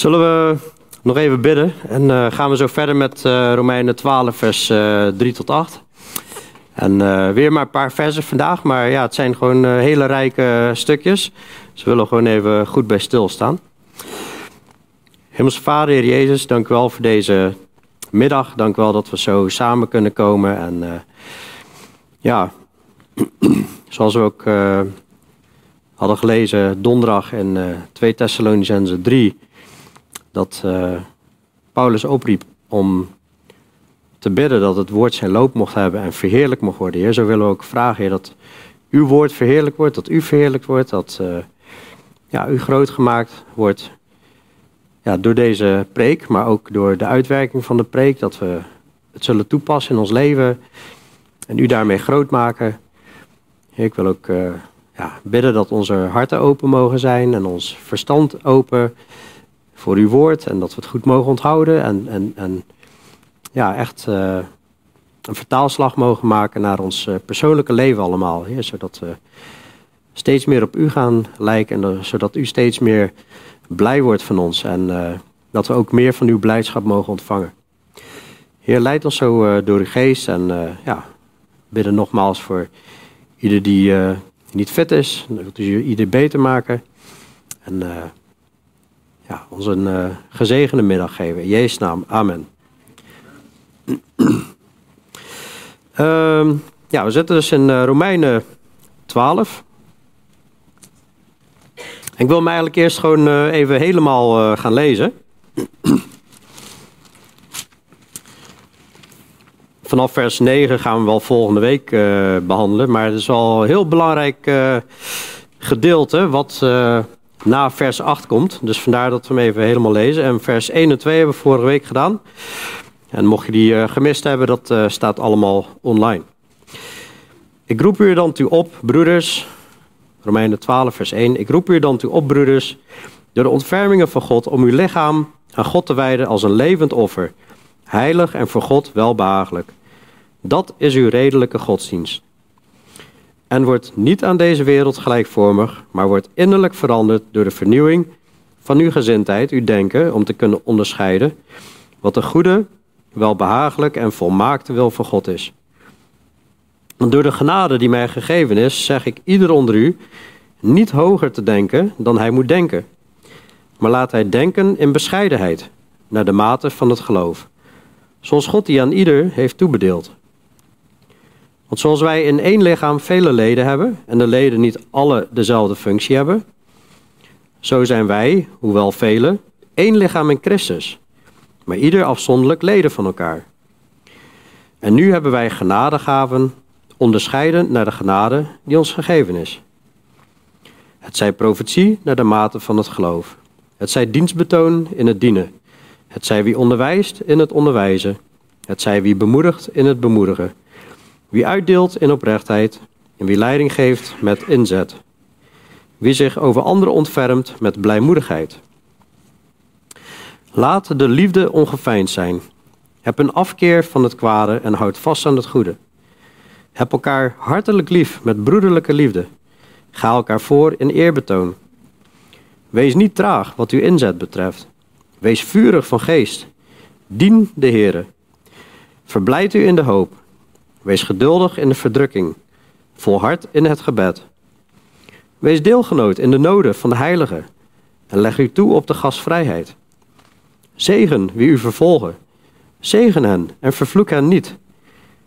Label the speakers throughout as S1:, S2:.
S1: Zullen we nog even bidden en uh, gaan we zo verder met uh, Romeinen 12, vers uh, 3 tot 8. En weer maar een paar versen vandaag, maar ja, het zijn gewoon hele rijke stukjes. Dus we willen gewoon even goed bij stilstaan. Hemelse Vader, Heer Jezus, dank u wel voor deze middag. Dank u wel dat we zo samen kunnen komen. En ja, zoals we ook hadden gelezen donderdag in 2 Thessalonicenzen 3 dat uh, Paulus opriep om te bidden dat het woord zijn loop mocht hebben en verheerlijk mocht worden. Heer, zo willen we ook vragen, Heer, dat uw woord verheerlijk wordt, dat u verheerlijkt wordt, dat uh, ja, u groot gemaakt wordt ja, door deze preek, maar ook door de uitwerking van de preek, dat we het zullen toepassen in ons leven en u daarmee groot maken. Heer, ik wil ook uh, ja, bidden dat onze harten open mogen zijn en ons verstand open voor uw woord en dat we het goed mogen onthouden en, en, en ja, echt uh, een vertaalslag mogen maken naar ons uh, persoonlijke leven allemaal. Zodat we steeds meer op u gaan lijken en zodat u steeds meer blij wordt van ons en uh, dat we ook meer van uw blijdschap mogen ontvangen. Heer, leid ons zo door uw geest en ja, bidden nogmaals voor ieder die niet fit is, dat u ieder beter maken. En ja, ons een uh, gezegende middag geven. In naam, amen. uh, ja, we zitten dus in uh, Romeinen 12. Ik wil me eigenlijk eerst gewoon uh, even helemaal gaan lezen. Vanaf vers 9 gaan we wel volgende week behandelen. Maar het is al een heel belangrijk gedeelte wat na vers 8 komt. Dus vandaar dat we hem even helemaal lezen. En vers 1 en 2 hebben we vorige week gedaan. En mocht je die uh, gemist hebben, dat uh, staat allemaal online. Ik roep u dan toe op, broeders. Romeinen 12, vers 1. Ik roep u dan toe op, broeders, door de ontfermingen van God, om uw lichaam aan God te wijden als een levend offer. Heilig en voor God welbehagelijk. Dat is uw redelijke godsdienst en wordt niet aan deze wereld gelijkvormig, maar wordt innerlijk veranderd door de vernieuwing van uw gezindheid, uw denken, om te kunnen onderscheiden wat de goede, welbehagelijk en volmaakte wil van God is. Door de genade die mij gegeven is, zeg ik ieder onder u niet hoger te denken dan hij moet denken. Maar laat hij denken in bescheidenheid, naar de mate van het geloof. Zoals God die aan ieder heeft toebedeeld. Want zoals wij in één lichaam vele leden hebben en de leden niet alle dezelfde functie hebben, zo zijn wij, hoewel vele, één lichaam in Christus, maar ieder afzonderlijk leden van elkaar. En nu hebben wij genadegaven, onderscheiden naar de genade die ons gegeven is. Het zij profetie naar de mate van het geloof. Het zij dienstbetoon in het dienen. Het zij wie onderwijst in het onderwijzen. Het zij wie bemoedigt in het bemoedigen. Wie uitdeelt in oprechtheid en wie leiding geeft met inzet. Wie zich over anderen ontfermt met blijmoedigheid. Laat de liefde ongeveinsd zijn. Heb een afkeer van het kwade en houd vast aan het goede. Heb elkaar hartelijk lief met broederlijke liefde. Ga elkaar voor in eerbetoon. Wees niet traag wat uw inzet betreft. Wees vurig van geest. Dien de Heere. Verblijd u in de hoop. Wees geduldig in de verdrukking, volhard in het gebed. Wees deelgenoot in de noden van de heiligen en leg u toe op de gastvrijheid. Zegen wie u vervolgen. Zegen hen en vervloek hen niet.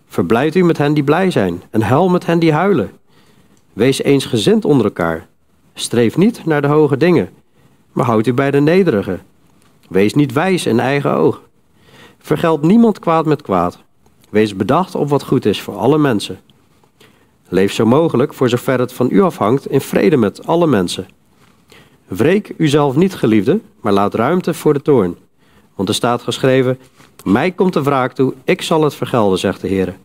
S1: Verblijd u met hen die blij zijn en huil met hen die huilen. Wees eensgezind onder elkaar. Streef niet naar de hoge dingen, maar houd u bij de nederige. Wees niet wijs in eigen oog. Vergeld niemand kwaad met kwaad, Wees bedacht op wat goed is voor alle mensen. Leef zo mogelijk, voor zover het van u afhangt, in vrede met alle mensen. Wreek uzelf niet, geliefde, maar laat ruimte voor de toorn. Want er staat geschreven: Mij komt de wraak toe, ik zal het vergelden, zegt de Heer.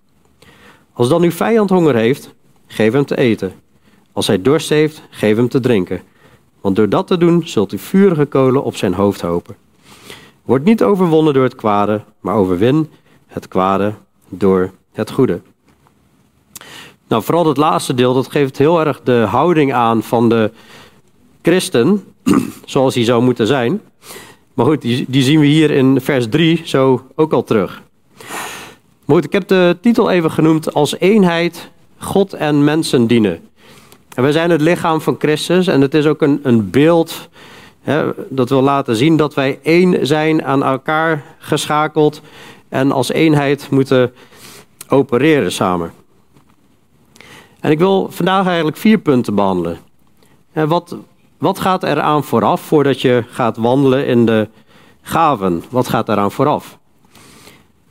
S1: Als dan uw vijand honger heeft, geef hem te eten. Als hij dorst heeft, geef hem te drinken. Want door dat te doen zult u vurige kolen op zijn hoofd hopen. Word niet overwonnen door het kwade, maar overwin het kwade door het goede. Nou, vooral het laatste deel, dat geeft heel erg de houding aan van de christen, zoals hij zou moeten zijn. Maar goed, die, die zien we hier in vers 3 zo ook al terug. Maar goed, ik heb de titel even genoemd als eenheid God en mensen dienen. En wij zijn het lichaam van Christus en het is ook een, een beeld hè, dat wil laten zien dat wij één zijn, aan elkaar geschakeld en als eenheid moeten opereren samen. En ik wil vandaag eigenlijk vier punten behandelen. En wat, wat gaat eraan vooraf voordat je gaat wandelen in de gaven? Wat gaat eraan vooraf?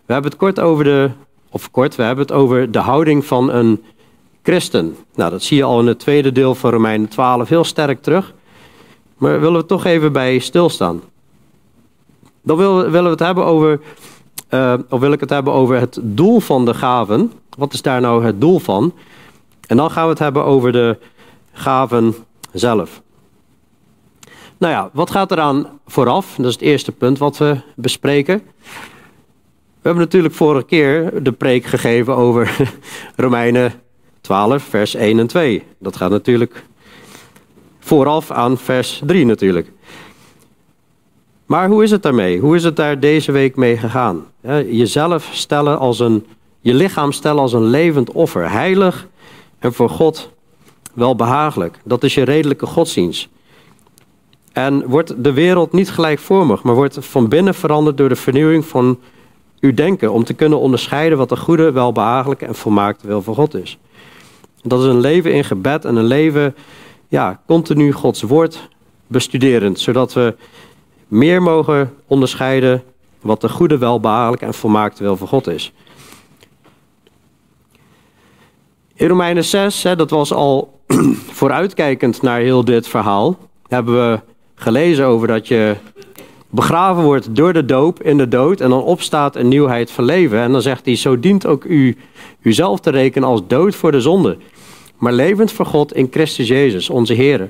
S1: We hebben het kort over de, of kort, we hebben het over de houding van een christen. Nou, dat zie je al in het tweede deel van Romeinen 12 heel sterk terug. Maar willen we toch even bij stilstaan. Dan willen we het hebben over, uh, of wil ik het hebben over het doel van de gaven. Wat is daar nou het doel van? En dan gaan we het hebben over de gaven zelf. Nou ja, wat gaat eraan vooraf? Dat is het eerste punt wat we bespreken. We hebben natuurlijk vorige keer de preek gegeven over Romeinen 12, vers 1 en 2. Dat gaat natuurlijk vooraf aan vers 3 natuurlijk. Maar hoe is het daarmee? Hoe is het daar deze week mee gegaan? Jezelf stellen als een, je lichaam stellen als een levend offer, heilig en voor God wel behagelijk. Dat is je redelijke godsdienst. En wordt de wereld niet gelijkvormig, maar wordt van binnen veranderd door de vernieuwing van uw denken. Om te kunnen onderscheiden wat de goede, welbehagelijke en volmaakte wil van God is. Dat is een leven in gebed en een leven, ja, continu Gods woord bestuderend. Zodat we meer mogen onderscheiden wat de goede, welbehagelijke en volmaakte wil van God is. In Romeinen 6, hè, dat was al vooruitkijkend naar heel dit verhaal, hebben we gelezen over dat je begraven wordt door de doop in de dood en dan opstaat een nieuwheid van leven. En dan zegt hij, zo dient ook u uzelf te rekenen als dood voor de zonde, maar levend voor God in Christus Jezus, onze Heer.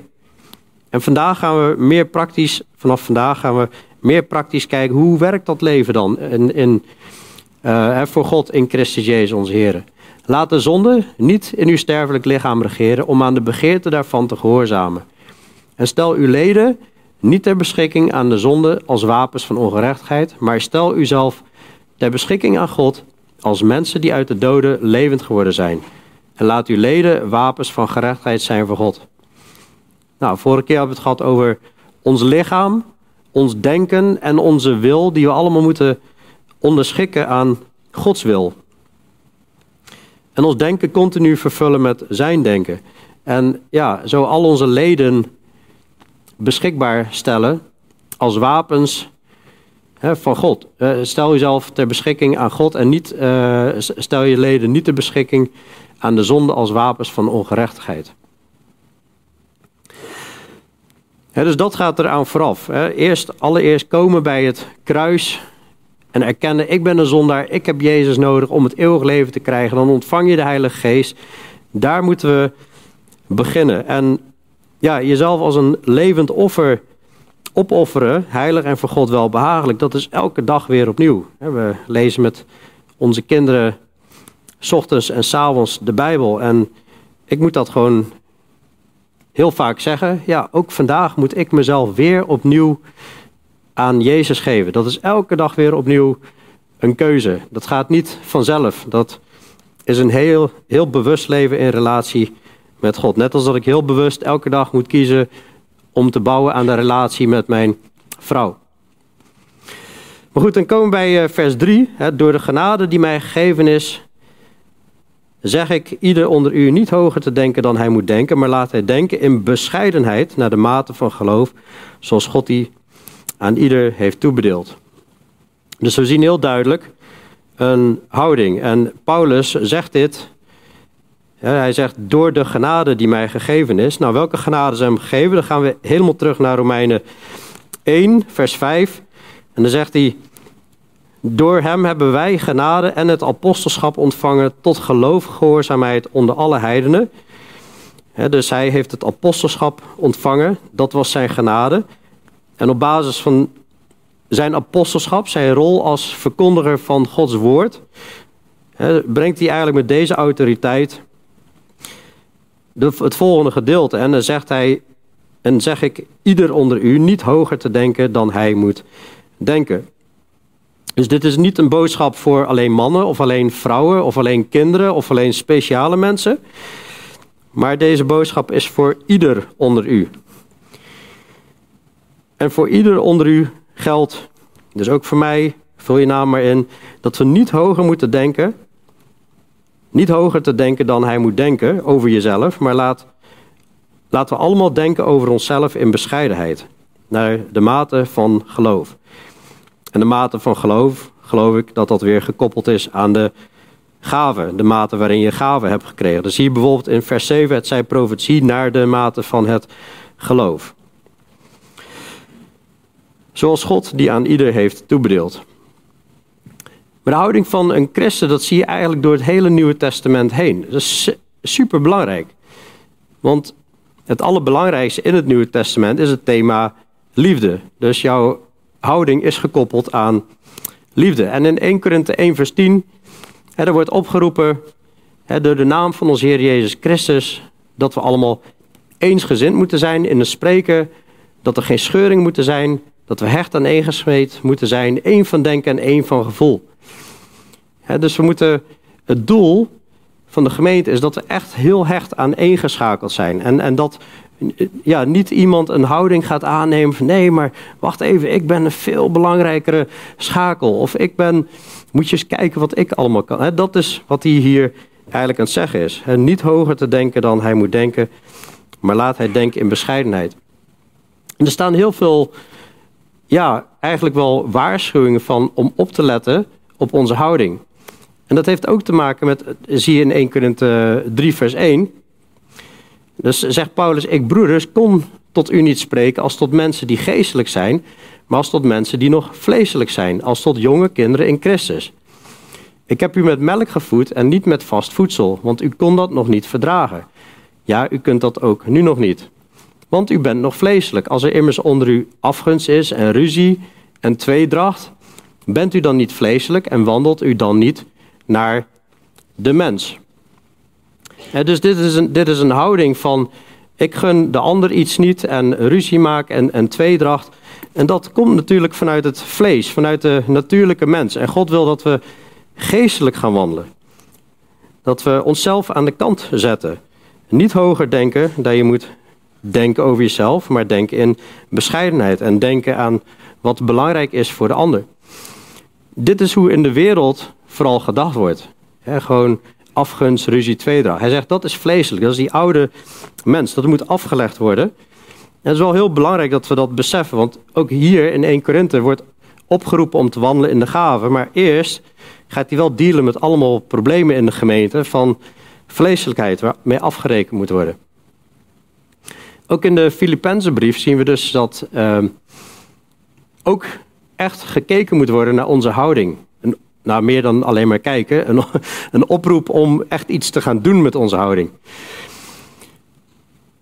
S1: En vandaag gaan we meer praktisch, vanaf vandaag gaan we meer praktisch kijken, hoe werkt dat leven dan in, in, uh, voor God in Christus Jezus, onze Heer. Laat de zonde niet in uw sterfelijk lichaam regeren om aan de begeerte daarvan te gehoorzamen. En stel uw leden niet ter beschikking aan de zonde als wapens van ongerechtigheid, maar stel uzelf ter beschikking aan God als mensen die uit de doden levend geworden zijn. En laat uw leden wapens van gerechtigheid zijn voor God. Nou, vorige keer hebben we het gehad over ons lichaam, ons denken en onze wil, die we allemaal moeten onderschikken aan Gods wil. En ons denken continu vervullen met zijn denken. En ja, zo al onze leden beschikbaar stellen als wapens hè, van God. Uh, stel jezelf ter beschikking aan God en niet, uh, stel je leden niet ter beschikking aan de zonde als wapens van ongerechtigheid. Dus dat gaat eraan vooraf. Eerst, allereerst komen bij het kruis en erkennen, ik ben een zondaar, ik heb Jezus nodig om het eeuwig leven te krijgen. Dan ontvang je de Heilige Geest. Daar moeten we beginnen. En ja, jezelf als een levend offer opofferen, heilig en voor God wel behagelijk, dat is elke dag weer opnieuw. We lezen met onze kinderen s ochtends en s avonds de Bijbel. En ik moet dat gewoon heel vaak zeggen. Ja, ook vandaag moet ik mezelf weer opnieuw aan Jezus geven. Dat is elke dag weer opnieuw een keuze. Dat gaat niet vanzelf. Dat is een heel, heel bewust leven in relatie met God. Net als dat ik heel bewust elke dag moet kiezen om te bouwen aan de relatie met mijn vrouw. Maar goed, dan komen we bij eh, vers 3. Door de genade die mij gegeven is, zeg ik ieder onder u niet hoger te denken dan hij moet denken, maar laat hij denken in bescheidenheid naar de mate van geloof, zoals God die aan ieder heeft toebedeeld. Dus we zien heel duidelijk een houding. En Paulus zegt dit. hij zegt door de genade die mij gegeven is. Nou, welke genade zijn hem gegeven? Dan gaan we helemaal terug naar Romeinen 1, vers 5. En dan zegt hij: Door hem hebben wij genade en het apostelschap ontvangen tot geloof gehoorzaamheid onder alle heidenen. dus hij heeft het apostelschap ontvangen, dat was zijn genade. En op basis van zijn apostelschap, zijn rol als verkondiger van Gods woord, brengt hij eigenlijk met deze autoriteit het volgende gedeelte. En dan zegt hij, en zeg ik ieder onder u niet hoger te denken dan hij moet denken. Dus dit is niet een boodschap voor alleen mannen of alleen vrouwen of alleen kinderen of alleen speciale mensen. Maar deze boodschap is voor ieder onder u. En voor ieder onder u geldt, dus ook voor mij, vul je naam maar in, dat we niet hoger moeten denken. Niet hoger te denken dan hij moet denken over jezelf, maar laat, laten we allemaal denken over onszelf in bescheidenheid. Naar de mate van geloof. En de mate van geloof, geloof ik dat dat weer gekoppeld is aan de gave, de mate waarin je gave hebt gekregen. Dus hier bijvoorbeeld in vers 7, het zij profetie naar de mate van het geloof. Zoals God die aan ieder heeft toebedeeld. Maar de houding van een christen, dat zie je eigenlijk door het hele Nieuwe Testament heen. Dat is super belangrijk. Want het allerbelangrijkste in het Nieuwe Testament is het thema liefde. Dus jouw houding is gekoppeld aan liefde. En in 1 Korinthe 1 vers 10, hè, er wordt opgeroepen hè, door de naam van onze Heer Jezus Christus, dat we allemaal eensgezind moeten zijn in het spreken, dat er geen scheuring moeten zijn, dat we hecht aan één gesmeed moeten zijn, één van denken en één van gevoel. Hè, dus we moeten, het doel van de gemeente is dat we echt heel hecht aan één geschakeld zijn. En, en dat ja, niet iemand een houding gaat aannemen van nee, maar wacht even, ik ben een veel belangrijkere schakel. Of ik ben, moet je eens kijken wat ik allemaal kan. dat is wat hij hier eigenlijk aan het zeggen is. niet hoger te denken dan hij moet denken, maar laat hij denken in bescheidenheid. En er staan heel veel, ja, eigenlijk wel waarschuwingen van om op te letten op onze houding. En dat heeft ook te maken met, zie je in 1 Korinthe 3 vers 1, dus zegt Paulus, ik broeders kon tot u niet spreken als tot mensen die geestelijk zijn, maar als tot mensen die nog vleeselijk zijn, als tot jonge kinderen in Christus. Ik heb u met melk gevoed en niet met vast voedsel, want u kon dat nog niet verdragen. Ja, u kunt dat ook nu nog niet. Want u bent nog vleeselijk. Als er immers onder u afgunst is en ruzie en tweedracht, bent u dan niet vleeselijk en wandelt u dan niet naar de mens dus dit is, een, dit is een houding van ik gun de ander iets niet en ruzie maak en, en tweedracht. En dat komt natuurlijk vanuit het vlees, vanuit de natuurlijke mens. En God wil dat we geestelijk gaan wandelen. Dat we onszelf aan de kant zetten. Niet hoger denken dat je moet denken over jezelf, maar denken in bescheidenheid en denken aan wat belangrijk is voor de ander. Dit is hoe in de wereld vooral gedacht wordt. gewoon afgunst, ruzie, tweedracht. Hij zegt dat is vleeselijk, dat is die oude mens, dat moet afgelegd worden. En het is wel heel belangrijk dat we dat beseffen, want ook hier in 1 Korinthe wordt opgeroepen om te wandelen in de gaven, maar eerst gaat hij wel dealen met allemaal problemen in de gemeente van vleeselijkheid waarmee afgerekend moet worden. Ook in de Filippenzenbrief zien we dus dat uh, ook echt gekeken moet worden naar onze houding nou, meer dan alleen maar kijken, een, een oproep om echt iets te gaan doen met onze houding.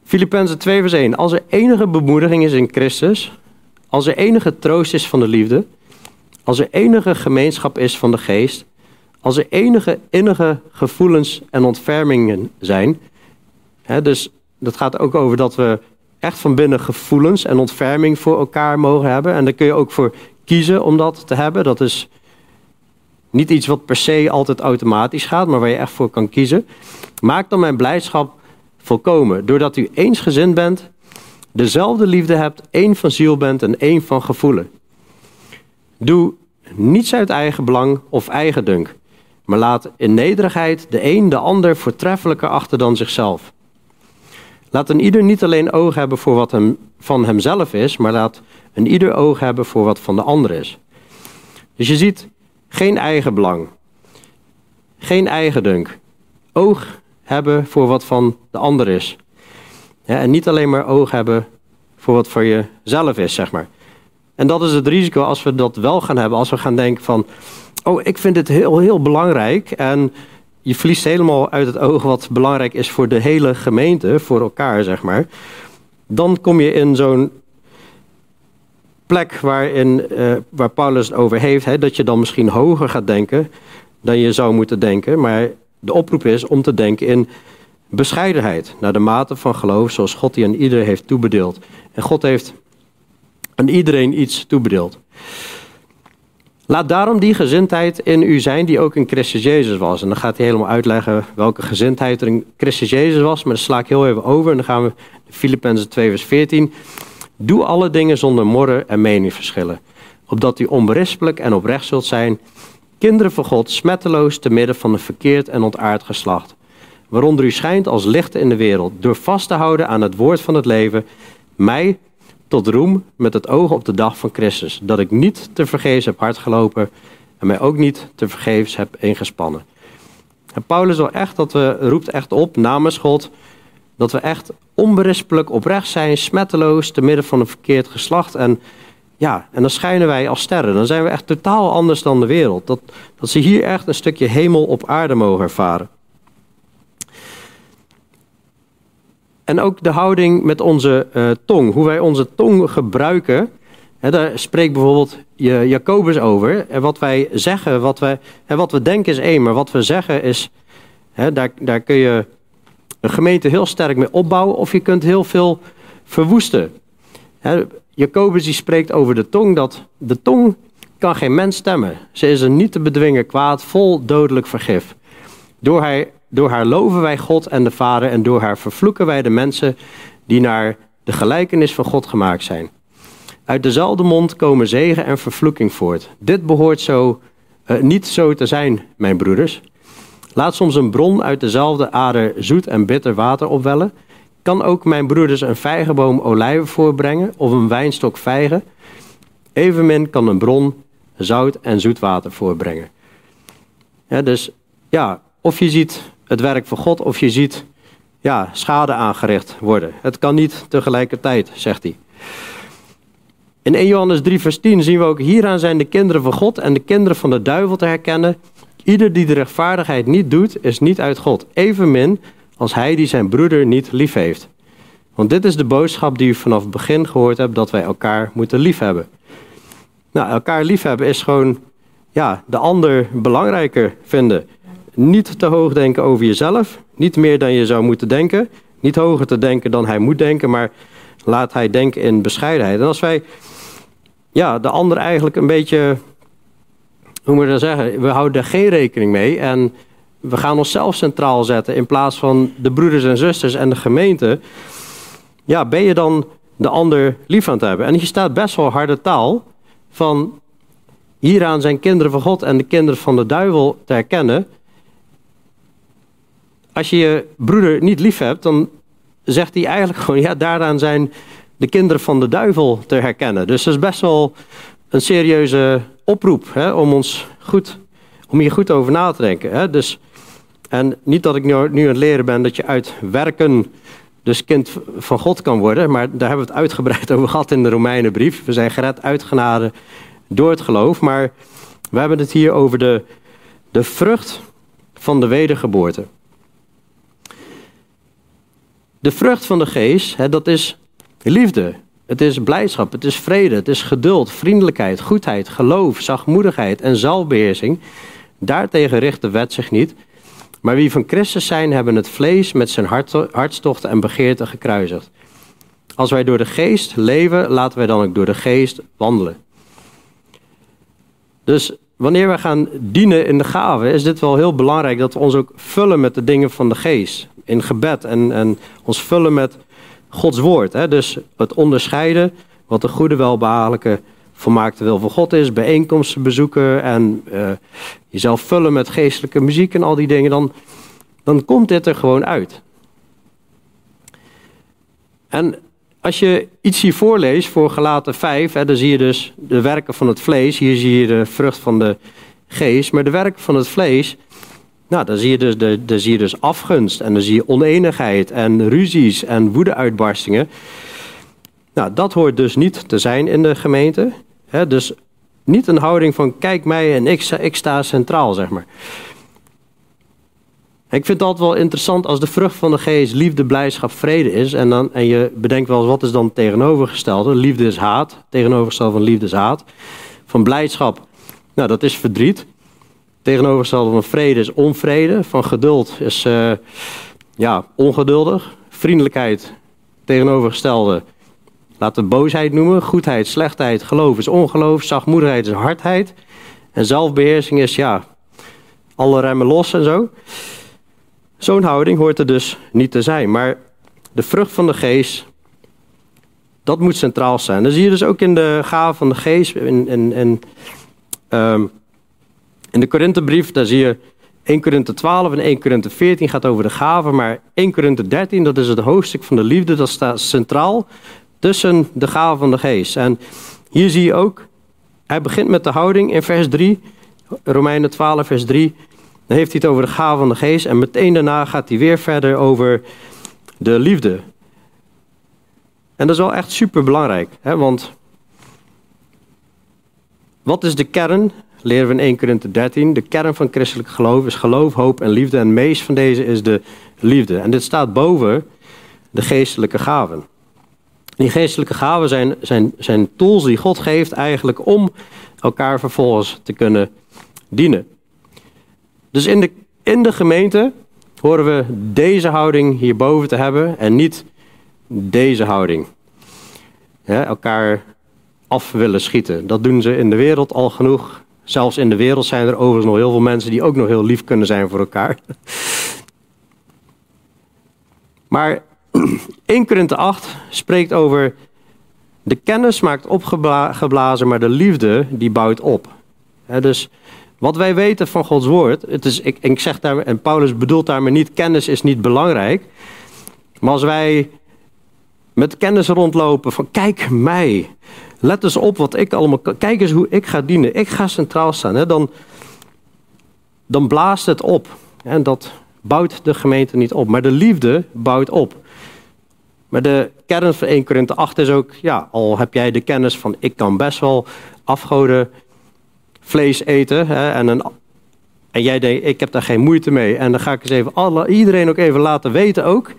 S1: Filippenzen 2 vers 1. Als er enige bemoediging is in Christus, als er enige troost is van de liefde, als er enige gemeenschap is van de geest, als er enige innige gevoelens en ontfermingen zijn. Hè, dus dat gaat ook over dat we echt van binnen gevoelens en ontferming voor elkaar mogen hebben. En daar kun je ook voor kiezen om dat te hebben. Dat is niet iets wat per se altijd automatisch gaat, maar waar je echt voor kan kiezen. Maak dan mijn blijdschap volkomen. Doordat u eensgezind bent, dezelfde liefde hebt, één van ziel bent en één van gevoelen. Doe niets uit eigen belang of eigendunk, maar laat in nederigheid de een de ander voortreffelijker achter dan zichzelf. Laat een ieder niet alleen oog hebben voor wat hem, van hemzelf is, maar laat een ieder oog hebben voor wat van de ander is. Dus je ziet, geen eigen belang. Geen eigendunk. Oog hebben voor wat van de ander is. En niet alleen maar oog hebben voor wat voor jezelf is, zeg maar. En dat is het risico als we dat wel gaan hebben. Als we gaan denken van, oh, ik vind dit heel, heel belangrijk. En je verliest helemaal uit het oog wat belangrijk is voor de hele gemeente, voor elkaar, zeg maar. Dan kom je in zo'n plek waarin, uh, waar Paulus het over heeft, hè, dat je dan misschien hoger gaat denken dan je zou moeten denken. Maar de oproep is om te denken in bescheidenheid, naar de mate van geloof zoals God die aan iedereen heeft toebedeeld. En God heeft aan iedereen iets toebedeeld. Laat daarom die gezindheid in u zijn die ook in Christus Jezus was. En dan gaat hij helemaal uitleggen welke gezindheid er in Christus Jezus was. Maar dat sla ik heel even over. En dan gaan we Filippenzen 2 vers 14. Doe alle dingen zonder morren en meningsverschillen. Opdat u onberispelijk en oprecht zult zijn. Kinderen van God, smetteloos te midden van een verkeerd en ontaard geslacht. Waaronder u schijnt als lichten in de wereld. Door vast te houden aan het woord van het leven. Mij tot roem met het oog op de dag van Christus. Dat ik niet te vergeefs heb hardgelopen en mij ook niet te vergeefs heb ingespannen. En Paulus wil echt dat we, roept echt op namens God dat we echt onberispelijk oprecht zijn, smetteloos, te midden van een verkeerd geslacht. En ja, en dan schijnen wij als sterren. Dan zijn we echt totaal anders dan de wereld. Dat, dat ze hier echt een stukje hemel op aarde mogen ervaren. En ook de houding met onze uh, tong, hoe wij onze tong gebruiken. Daar spreekt bijvoorbeeld Jacobus over. En wat wij zeggen, wat we, hè, wat we denken is één, maar wat we zeggen is. Daar, daar kun je een gemeente heel sterk mee opbouwen of je kunt heel veel verwoesten. Hè, Jacobus die spreekt over de tong, dat de tong kan geen mens stemmen. Ze is een niet te bedwingen kwaad, vol dodelijk vergif. Door hij door haar loven wij God en de Vader en door haar vervloeken wij de mensen die naar de gelijkenis van God gemaakt zijn. Uit dezelfde mond komen zegen en vervloeking voort. Dit behoort zo uh, niet zo te zijn, mijn broeders. Laat soms een bron uit dezelfde ader zoet en bitter water opwellen. Kan ook mijn broeders een vijgenboom olijven voorbrengen of een wijnstok vijgen? Evenmin kan een bron zout en zoet water voorbrengen. Dus ja, of je ziet het werk van God of je ziet ja, schade aangericht worden. Het kan niet tegelijkertijd, zegt hij. In 1 Johannes 3, vers 10 zien we ook: Hieraan zijn de kinderen van God en de kinderen van de duivel te herkennen. Ieder die de rechtvaardigheid niet doet, is niet uit God. Evenmin als hij die zijn broeder niet lief heeft. Want dit is de boodschap die u vanaf het begin gehoord hebt: dat wij elkaar moeten liefhebben. Nou, elkaar liefhebben is gewoon ja, de ander belangrijker vinden. Niet te hoog denken over jezelf. Niet meer dan je zou moeten denken. Niet hoger te denken dan hij moet denken, maar laat hij denken in bescheidenheid. En als wij ja, de ander eigenlijk een beetje, hoe moet je dat zeggen, we houden er geen rekening mee en we gaan onszelf centraal zetten in plaats van de broeders en zusters en de gemeente. Ja, ben je dan de ander lief aan het hebben? En hier staat best wel harde taal van hieraan zijn kinderen van God en de kinderen van de duivel te herkennen als je je broeder niet lief hebt, dan zegt hij eigenlijk gewoon, ja, daaraan zijn de kinderen van de duivel te herkennen. Dus dat is best wel een serieuze oproep hè, om ons goed, om hier goed over na te denken. Hè. Dus, en niet dat ik nu, nu aan het leren ben dat je uit werken dus kind van God kan worden, maar daar hebben we het uitgebreid over gehad in de Romeinenbrief. We zijn gered uit genade door het geloof, maar we hebben het hier over de, de vrucht van de wedergeboorte. De vrucht van de geest, hè, dat is liefde. Het is blijdschap, het is vrede, het is geduld, vriendelijkheid, goedheid, geloof, zachtmoedigheid en zelfbeheersing. Daartegen richt de wet zich niet. Maar wie van Christus zijn, hebben het vlees met zijn hartstochten en begeerten gekruisigd. Als wij door de geest leven, laten wij dan ook door de geest wandelen. Dus wanneer we gaan dienen in de gaven, is dit wel heel belangrijk dat we ons ook vullen met de dingen van de geest in gebed en, en ons vullen met Gods woord. Hè? Dus het onderscheiden wat de goede, welbehagelijke, volmaakte wil van God is, bijeenkomsten bezoeken en uh, jezelf vullen met geestelijke muziek en al die dingen, dan, dan komt dit er gewoon uit. En als je iets hier voorleest voor gelaten 5, hè, dan zie je dus de werken van het vlees. Hier zie je de vrucht van de geest. Maar de werken van het vlees, nou, dan zie, je dus, de, dan zie je dus afgunst en dan zie je oneenigheid en ruzies en woedeuitbarstingen. Nou, dat hoort dus niet te zijn in de gemeente. dus niet een houding van kijk mij en ik, sta centraal, zeg maar. Ik vind het altijd wel interessant als de vrucht van de geest liefde, blijdschap, vrede is. En, dan, en je bedenkt wel eens wat is dan tegenovergestelde. Liefde is haat, tegenovergestelde van liefde is haat. Van blijdschap, nou dat is verdriet tegenovergestelde van vrede is onvrede. Van geduld is uh, ja, ongeduldig. Vriendelijkheid tegenovergestelde. Laten we boosheid noemen. Goedheid, slechtheid, geloof is ongeloof. Zachtmoedigheid is hardheid. En zelfbeheersing is, ja, alle remmen los en zo. Zo'n houding hoort er dus niet te zijn. Maar de vrucht van de geest, dat moet centraal zijn. Dat zie je dus ook in de gave van de geest. In, um, in de Korinthebrief, daar zie je 1 Korinthe 12 en 1 Korinthe 14 gaat over de gaven. Maar 1 Korinthe 13, dat is het hoofdstuk van de liefde. Dat staat centraal tussen de gaven van de geest. En hier zie je ook, hij begint met de houding in vers 3. Romeinen 12 vers 3. Dan heeft hij het over de gaven van de geest. En meteen daarna gaat hij weer verder over de liefde. En dat is wel echt super belangrijk. Want wat is de kern? Leren we in 1 Korinthe 13. De kern van christelijk geloof is geloof, hoop en liefde. En meest van deze is de liefde. En dit staat boven de geestelijke gaven. Die geestelijke gaven zijn, zijn, zijn tools die God geeft eigenlijk om elkaar vervolgens te kunnen dienen. Dus in de, in de gemeente horen we deze houding hierboven te hebben en niet deze houding. elkaar af willen schieten. Dat doen ze in de wereld al genoeg. Zelfs in de wereld zijn er overigens nog heel veel mensen die ook nog heel lief kunnen zijn voor elkaar. Maar 1 Korinthe 8 spreekt over de kennis maakt opgeblazen, maar de liefde die bouwt op. dus wat wij weten van Gods woord, het is, ik, ik zeg daar, en Paulus bedoelt daarmee niet, kennis is niet belangrijk. Maar als wij met kennis rondlopen van kijk mij, let eens op wat ik allemaal, kijk eens hoe ik ga dienen, ik ga centraal staan, hè, dan, dan blaast het op. En dat bouwt de gemeente niet op, maar de liefde bouwt op. Maar de kern van 1 Korinthe 8 is ook, ja, al heb jij de kennis van ik kan best wel afgoden vlees eten. Hè, en, een, en jij denkt, ik heb daar geen moeite mee. En dan ga ik eens even alle, iedereen ook even laten weten ook.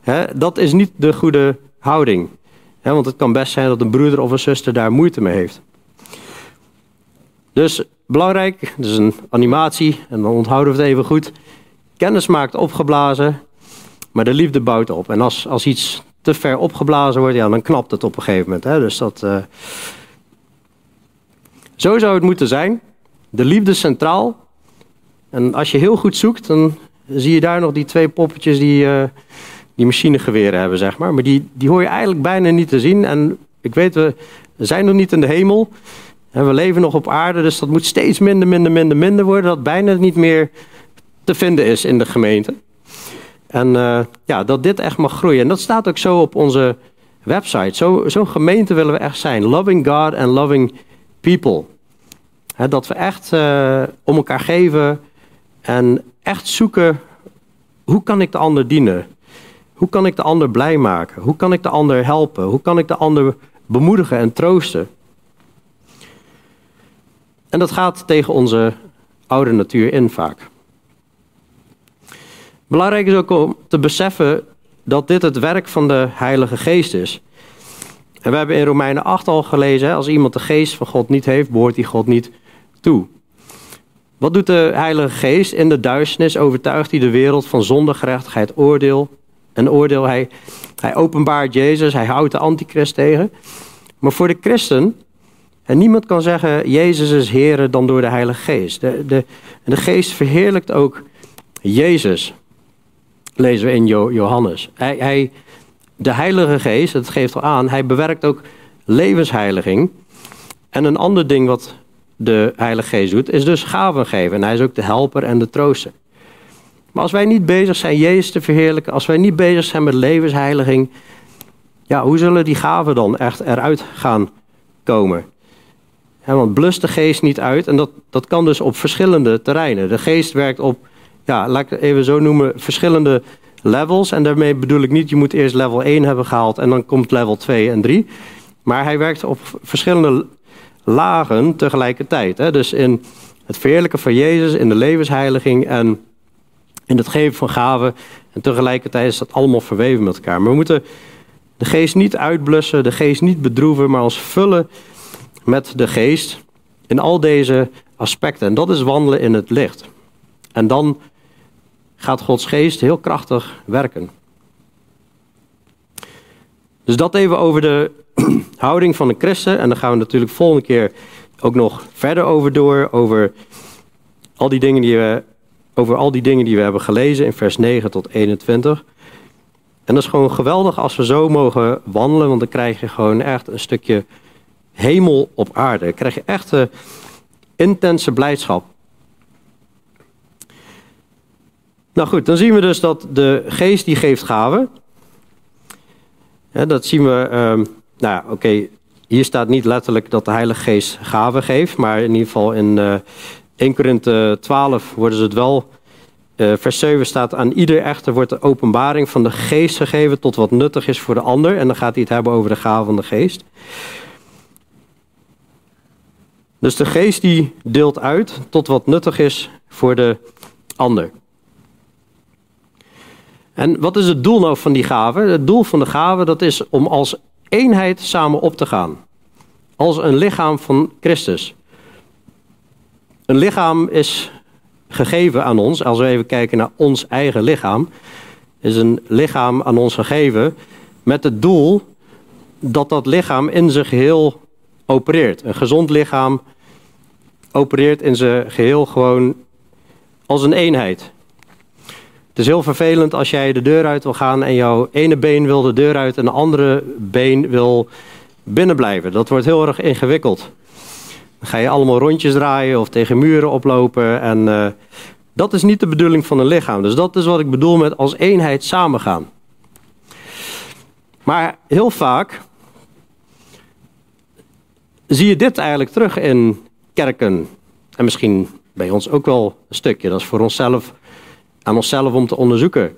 S1: Hè, dat is niet de goede houding. Want het kan best zijn dat een broeder of een zuster daar moeite mee heeft. Dus belangrijk, dus een animatie, en dan onthouden we het even goed. Kennis maakt opgeblazen, maar de liefde bouwt op. En als, als iets te ver opgeblazen wordt, ja, dan knapt het op een gegeven moment. Hè? Dus dat, uh... Zo zou het moeten zijn. De liefde centraal. En als je heel goed zoekt, dan zie je daar nog die twee poppetjes die, uh, die machinegeweren hebben, zeg maar. Maar die, die hoor je eigenlijk bijna niet te zien. En ik weet, we zijn nog niet in de hemel. En we leven nog op aarde, dus dat moet steeds minder, minder, minder, minder worden. Dat bijna niet meer te vinden is in de gemeente. En uh, ja, dat dit echt mag groeien. En dat staat ook zo op onze website. Zo'n zo gemeente willen we echt zijn. Loving God and loving people. dat we echt uh, om elkaar geven en echt zoeken, hoe kan ik de ander dienen? Hoe kan ik de ander blij maken? Hoe kan ik de ander helpen? Hoe kan ik de ander bemoedigen en troosten? En dat gaat tegen onze oude natuur in vaak. Belangrijk is ook om te beseffen dat dit het werk van de Heilige Geest is. En we hebben in Romeinen 8 al gelezen, als iemand de geest van God niet heeft, behoort hij God niet toe. Wat doet de Heilige Geest? In de duisternis overtuigt hij de wereld van zonde, gerechtigheid, oordeel en oordeel. Hij, hij openbaart Jezus, hij houdt de antichrist tegen. Maar voor de christen, en niemand kan zeggen, Jezus is Heer dan door de Heilige Geest. De, de, de Geest verheerlijkt ook Jezus lezen we in Johannes. Hij, hij, de Heilige Geest, dat geeft al aan, hij bewerkt ook levensheiliging. En een ander ding wat de Heilige Geest doet, is dus gaven geven. En hij is ook de helper en de trooster. Maar als wij niet bezig zijn Jezus te verheerlijken, als wij niet bezig zijn met levensheiliging, ja, hoe zullen die gaven dan echt eruit gaan komen? want blust de geest niet uit en dat, dat kan dus op verschillende terreinen. De geest werkt op ja, laat ik het even zo noemen, verschillende levels. En daarmee bedoel ik niet, je moet eerst level 1 hebben gehaald en dan komt level 2 en 3. Maar hij werkt op verschillende lagen tegelijkertijd. Hè? Dus in het verheerlijken van Jezus, in de levensheiliging en in het geven van gaven. En tegelijkertijd is dat allemaal verweven met elkaar. Maar we moeten de geest niet uitblussen, de geest niet bedroeven, maar ons vullen met de geest in al deze aspecten. En dat is wandelen in het licht. En dan gaat Gods geest heel krachtig werken. Dus dat even over de houding van een christen. En dan gaan we natuurlijk volgende keer ook nog verder over door, over al die dingen die we, over al die dingen die we hebben gelezen in vers 9 tot 21. En dat is gewoon geweldig als we zo mogen wandelen, want dan krijg je gewoon echt een stukje hemel op aarde. Dan krijg je echt een intense blijdschap. Nou goed, dan zien we dus dat de geest die geeft gaven. Dat zien we, um, nou ja, oké, hier staat niet letterlijk dat de Heilige Geest gaven geeft, maar in ieder geval in uh, 1 Korinthe 12 worden ze het wel. Uh, vers 7 staat, aan ieder echter wordt de openbaring van de geest gegeven tot wat nuttig is voor de ander. En dan gaat hij het hebben over de gave van de geest. Dus de geest die deelt uit tot wat nuttig is voor de ander. En wat is het doel nou van die gave? Het doel van de gave dat is om als eenheid samen op te gaan. Als een lichaam van Christus. Een lichaam is gegeven aan ons, als we even kijken naar ons eigen lichaam, is een lichaam aan ons gegeven met het doel dat dat lichaam in zijn geheel opereert. Een gezond lichaam opereert in zijn geheel gewoon als een eenheid. Het is heel vervelend als jij de deur uit wil gaan en jouw ene been wil de deur uit en de andere been wil binnenblijven. Dat wordt heel erg ingewikkeld. Ga je allemaal rondjes draaien of tegen muren oplopen en uh, dat is niet de bedoeling van een lichaam. Dus dat is wat ik bedoel met als eenheid samengaan. Maar heel vaak zie je dit eigenlijk terug in kerken. En misschien bij ons ook wel een stukje. Dat is voor onszelf aan onszelf om te onderzoeken.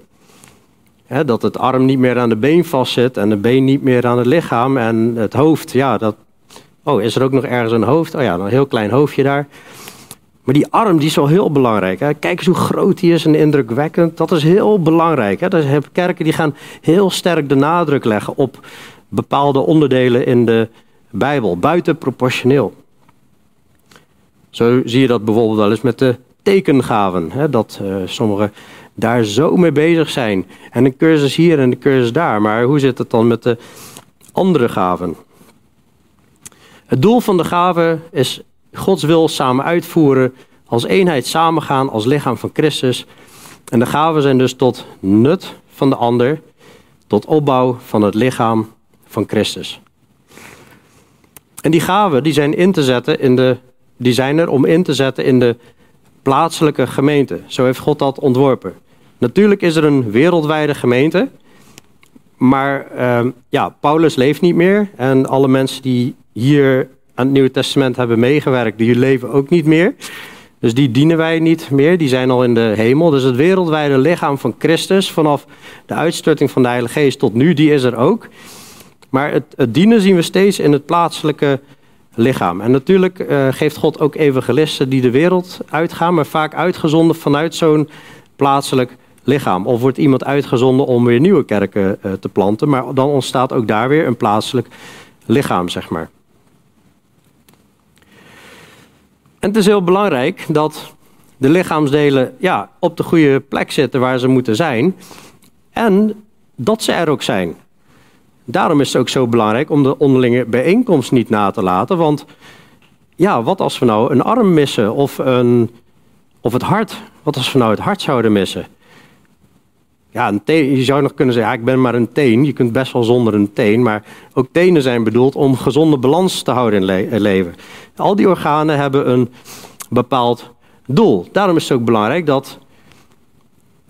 S1: dat het arm niet meer aan de been vastzit en de been niet meer aan het lichaam en het hoofd, ja, dat. Oh, is er ook nog ergens een hoofd? Oh ja, een heel klein hoofdje daar. Maar die arm die is wel heel belangrijk. Hè? Kijk eens hoe groot die is en indrukwekkend. Dat is heel belangrijk. Hè? Dus kerken die gaan heel sterk de nadruk leggen op bepaalde onderdelen in de Bijbel, buitenproportioneel. Zo zie je dat bijvoorbeeld wel eens met de tekengaven. Hè, dat uh, sommigen daar zo mee bezig zijn. En een cursus hier en een cursus daar. Maar hoe zit het dan met de andere gaven? Het doel van de gaven is Gods wil samen uitvoeren, als eenheid samengaan, als lichaam van Christus. En de gaven zijn dus tot nut van de ander, tot opbouw van het lichaam van Christus. En die gaven die zijn, in te zetten in de, die zijn er om in te zetten in de plaatselijke gemeente. Zo heeft God dat ontworpen. Natuurlijk is er een wereldwijde gemeente. Maar uh, ja, Paulus leeft niet meer. En alle mensen die hier aan het Nieuwe Testament hebben meegewerkt, die leven ook niet meer. Dus die dienen wij niet meer, die zijn al in de hemel. Dus het wereldwijde lichaam van Christus, vanaf de uitstorting van de Heilige Geest tot nu, die is er ook. Maar het, dienen zien we steeds in het plaatselijke lichaam. En natuurlijk uh, geeft God ook evangelisten die de wereld uitgaan, maar vaak uitgezonden vanuit zo'n plaatselijk lichaam. Of wordt iemand uitgezonden om weer nieuwe kerken uh, te planten, maar dan ontstaat ook daar weer een plaatselijk lichaam, zeg maar. En het is heel belangrijk dat de lichaamsdelen ja, op de goede plek zitten waar ze moeten zijn. En dat ze er ook zijn. Daarom is het ook zo belangrijk om de onderlinge bijeenkomst niet na te laten. Want ja, wat als we nou een arm missen of, een, of het hart? Wat als we nou het hart zouden missen? Ja, een teen, je zou nog kunnen zeggen, ik ben maar een teen. Je kunt best wel zonder een teen. Maar ook tenen zijn bedoeld om gezonde balans te houden in leven. Al die organen hebben een bepaald doel. Daarom is het ook belangrijk dat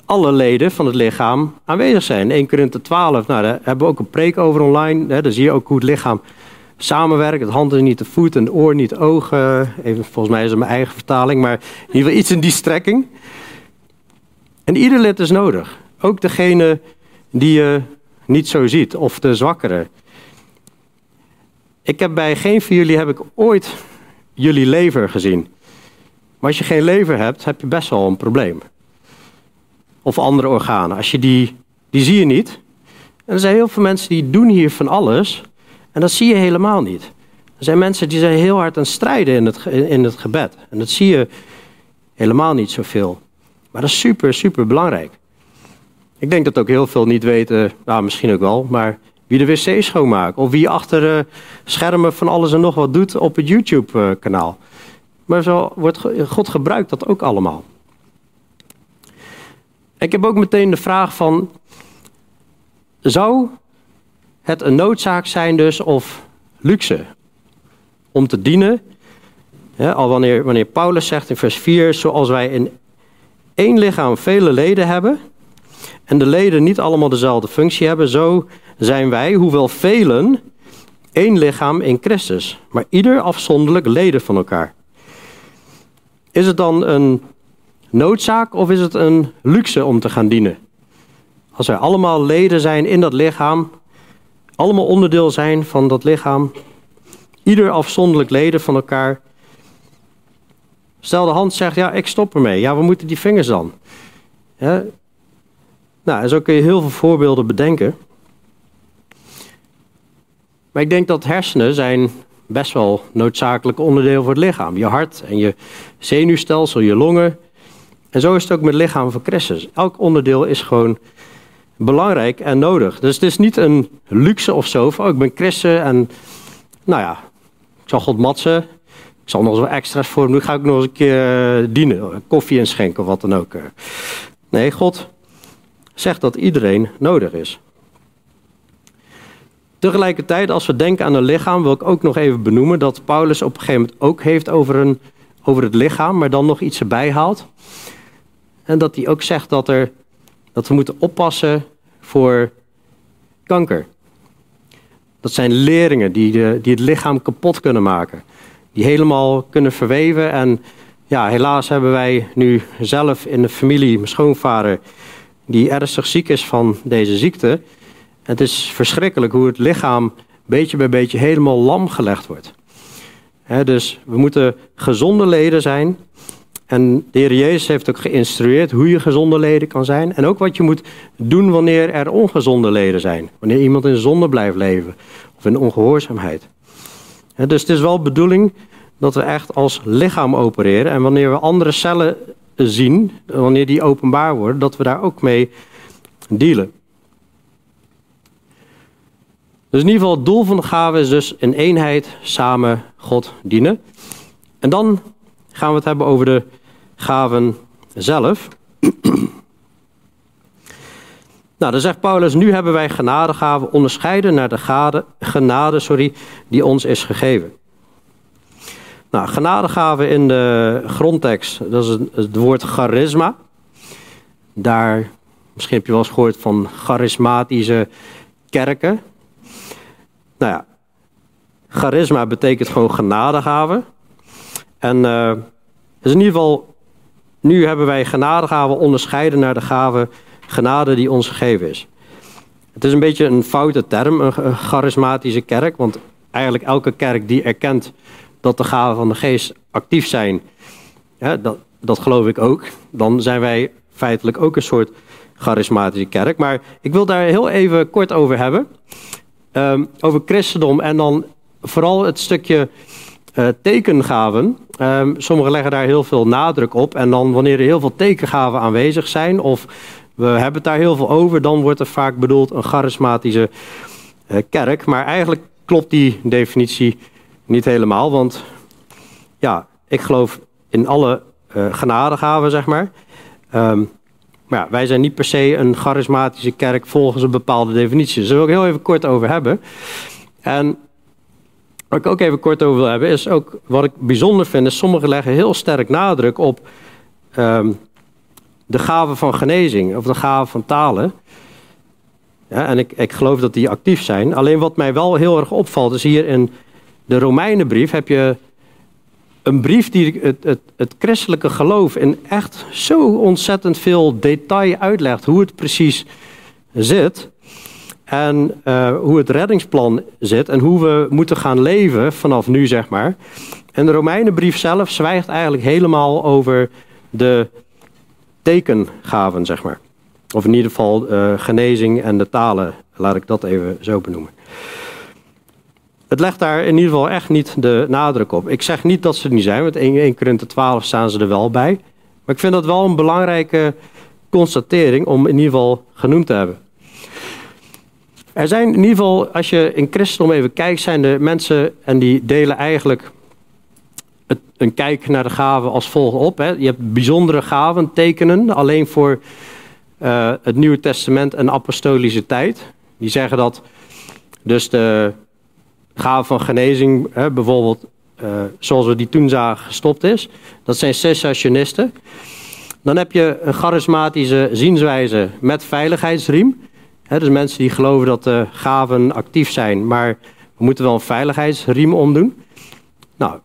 S1: alle leden van het lichaam aanwezig zijn. 1 Korinthe 12, nou, daar hebben we ook een preek over online. Hè, daar zie je ook hoe het lichaam samenwerkt. Het hand is niet de voet en het oor niet de ogen. Even, volgens mij is het mijn eigen vertaling, maar in ieder geval iets in die strekking. En ieder lid is nodig. Ook degene die je niet zo ziet, of de zwakkere. Ik heb bij geen van jullie heb ik ooit jullie lever gezien. Maar als je geen lever hebt, heb je best wel een probleem of andere organen. Als je die, die zie je niet. En er zijn heel veel mensen die doen hier van alles. En dat zie je helemaal niet. Er zijn mensen die zijn heel hard aan het strijden in het, in het gebed. En dat zie je helemaal niet zoveel. Maar dat is super, super belangrijk. Ik denk dat ook heel veel niet weten, nou misschien ook wel, maar wie de wc schoonmaakt. Of wie achter de schermen van alles en nog wat doet op het YouTube-kanaal. Maar zo wordt God gebruikt dat ook allemaal. Ik heb ook meteen de vraag van, zou het een noodzaak zijn dus of luxe om te dienen? al wanneer, wanneer Paulus zegt in vers 4, zoals wij in één lichaam vele leden hebben en de leden niet allemaal dezelfde functie hebben, zo zijn wij, hoewel velen, één lichaam in Christus, maar ieder afzonderlijk leden van elkaar. Is het dan een noodzaak of is het een luxe om te gaan dienen? Als wij allemaal leden zijn in dat lichaam, allemaal onderdeel zijn van dat lichaam, ieder afzonderlijk leden van elkaar. Stel de hand zegt, ja, ik stop ermee. Ja, we moeten die vingers dan? Ja. Nou, en zo kun je heel veel voorbeelden bedenken. Maar ik denk dat hersenen zijn best wel noodzakelijk onderdeel voor het lichaam. Je hart en je zenuwstelsel, je longen. En zo is het ook met het lichaam van Christus. Elk onderdeel is gewoon belangrijk en nodig. Dus het is niet een luxe of zo. Van, oh, ik ben christen en nou ja, ik zal God matsen. Ik zal nog eens wat extra's voor hem doen. Ga ik nog eens een keer eh, dienen. Koffie inschenken of wat dan ook. Eh. Nee, God zegt dat iedereen nodig is. Tegelijkertijd, als we denken aan een lichaam, wil ik ook nog even benoemen dat Paulus op een gegeven moment ook heeft over, een, over het lichaam, maar dan nog iets erbij haalt. En dat hij ook zegt dat, er, dat we moeten oppassen voor kanker. Dat zijn leringen die, de, die het lichaam kapot kunnen maken. Die helemaal kunnen verweven. En ja, helaas hebben wij nu zelf in de familie, mijn schoonvader, die ernstig ziek is van deze ziekte. Het is verschrikkelijk hoe het lichaam beetje bij beetje helemaal lam gelegd wordt. dus we moeten gezonde leden zijn. En de Heer Jezus heeft ook geïnstrueerd hoe je gezonde leden kan zijn. En ook wat je moet doen wanneer er ongezonde leden zijn. Wanneer iemand in zonde blijft leven. Of in ongehoorzaamheid. dus het is wel bedoeling dat we echt als lichaam opereren. En wanneer we andere cellen zien, wanneer die openbaar worden, dat we daar ook mee dealen. Dus in ieder geval het doel van de gave is dus in eenheid samen God dienen. En dan gaan we het hebben over de gaven zelf. nou, dan zegt Paulus, nu hebben wij genadegaven onderscheiden naar de gade, genade sorry, die ons is gegeven. Nou, genadegaven in de grondtekst, dat is het woord charisma. Daar, misschien heb je wel eens gehoord van charismatische kerken. Nou ja, charisma betekent gewoon genadegave. En uh, dus in ieder geval, nu hebben wij genadegaven onderscheiden naar de gave genade die ons gegeven is. Het is een beetje een foute term, een charismatische kerk. Want eigenlijk elke kerk die erkent dat de gaven van de geest actief zijn, dat, dat geloof ik ook. Dan zijn wij feitelijk ook een soort charismatische kerk. Maar ik wil daar heel even kort over hebben. Um, over christendom en dan vooral het stukje uh, tekengaven. Um, sommigen leggen daar heel veel nadruk op. En dan wanneer er heel veel tekengaven aanwezig zijn, of we hebben het daar heel veel over, dan wordt er vaak bedoeld een charismatische uh, kerk. Maar eigenlijk klopt die definitie niet helemaal. Want ja, ik geloof in alle uh, genadegaven, zeg maar. Um, maar ja, wij zijn niet per se een charismatische kerk volgens een bepaalde definitie. Dus daar wil ik heel even kort over hebben. En waar ik ook even kort over wil hebben, is ook wat ik bijzonder vind, is sommigen leggen heel sterk nadruk op um, de gave van genezing of de gave van talen. Ja, en ik, ik geloof dat die actief zijn. Alleen wat mij wel heel erg opvalt, is hier in de Romeinenbrief heb je een brief die het, het, het christelijke geloof in echt zo ontzettend veel detail uitlegt hoe het precies zit. En uh, hoe het reddingsplan zit en hoe we moeten gaan leven vanaf nu, zeg maar. En de Romeinenbrief zelf zwijgt eigenlijk helemaal over de tekengaven, zeg maar. Of in ieder geval uh, genezing en de talen, laat ik dat even zo benoemen. Het legt daar in ieder geval echt niet de nadruk op. Ik zeg niet dat ze er niet zijn, want 1, 1 Korinthe 12 staan ze er wel bij. Maar ik vind dat wel een belangrijke constatering om in ieder geval genoemd te hebben. Er zijn in ieder geval, als je in christendom even kijkt, zijn er mensen en die delen eigenlijk het, een kijk naar de gaven als volgt op. Hè. Je hebt bijzondere gaven, tekenen, alleen voor uh, het Nieuwe Testament en apostolische tijd. Die zeggen dat dus de gave van genezing, hè, bijvoorbeeld uh, zoals we die toen zagen, gestopt is. Dat zijn cessationisten. Dan heb je een charismatische zienswijze met veiligheidsriem. He, dus mensen die geloven dat de gaven actief zijn, maar we moeten wel een veiligheidsriem omdoen. Nou,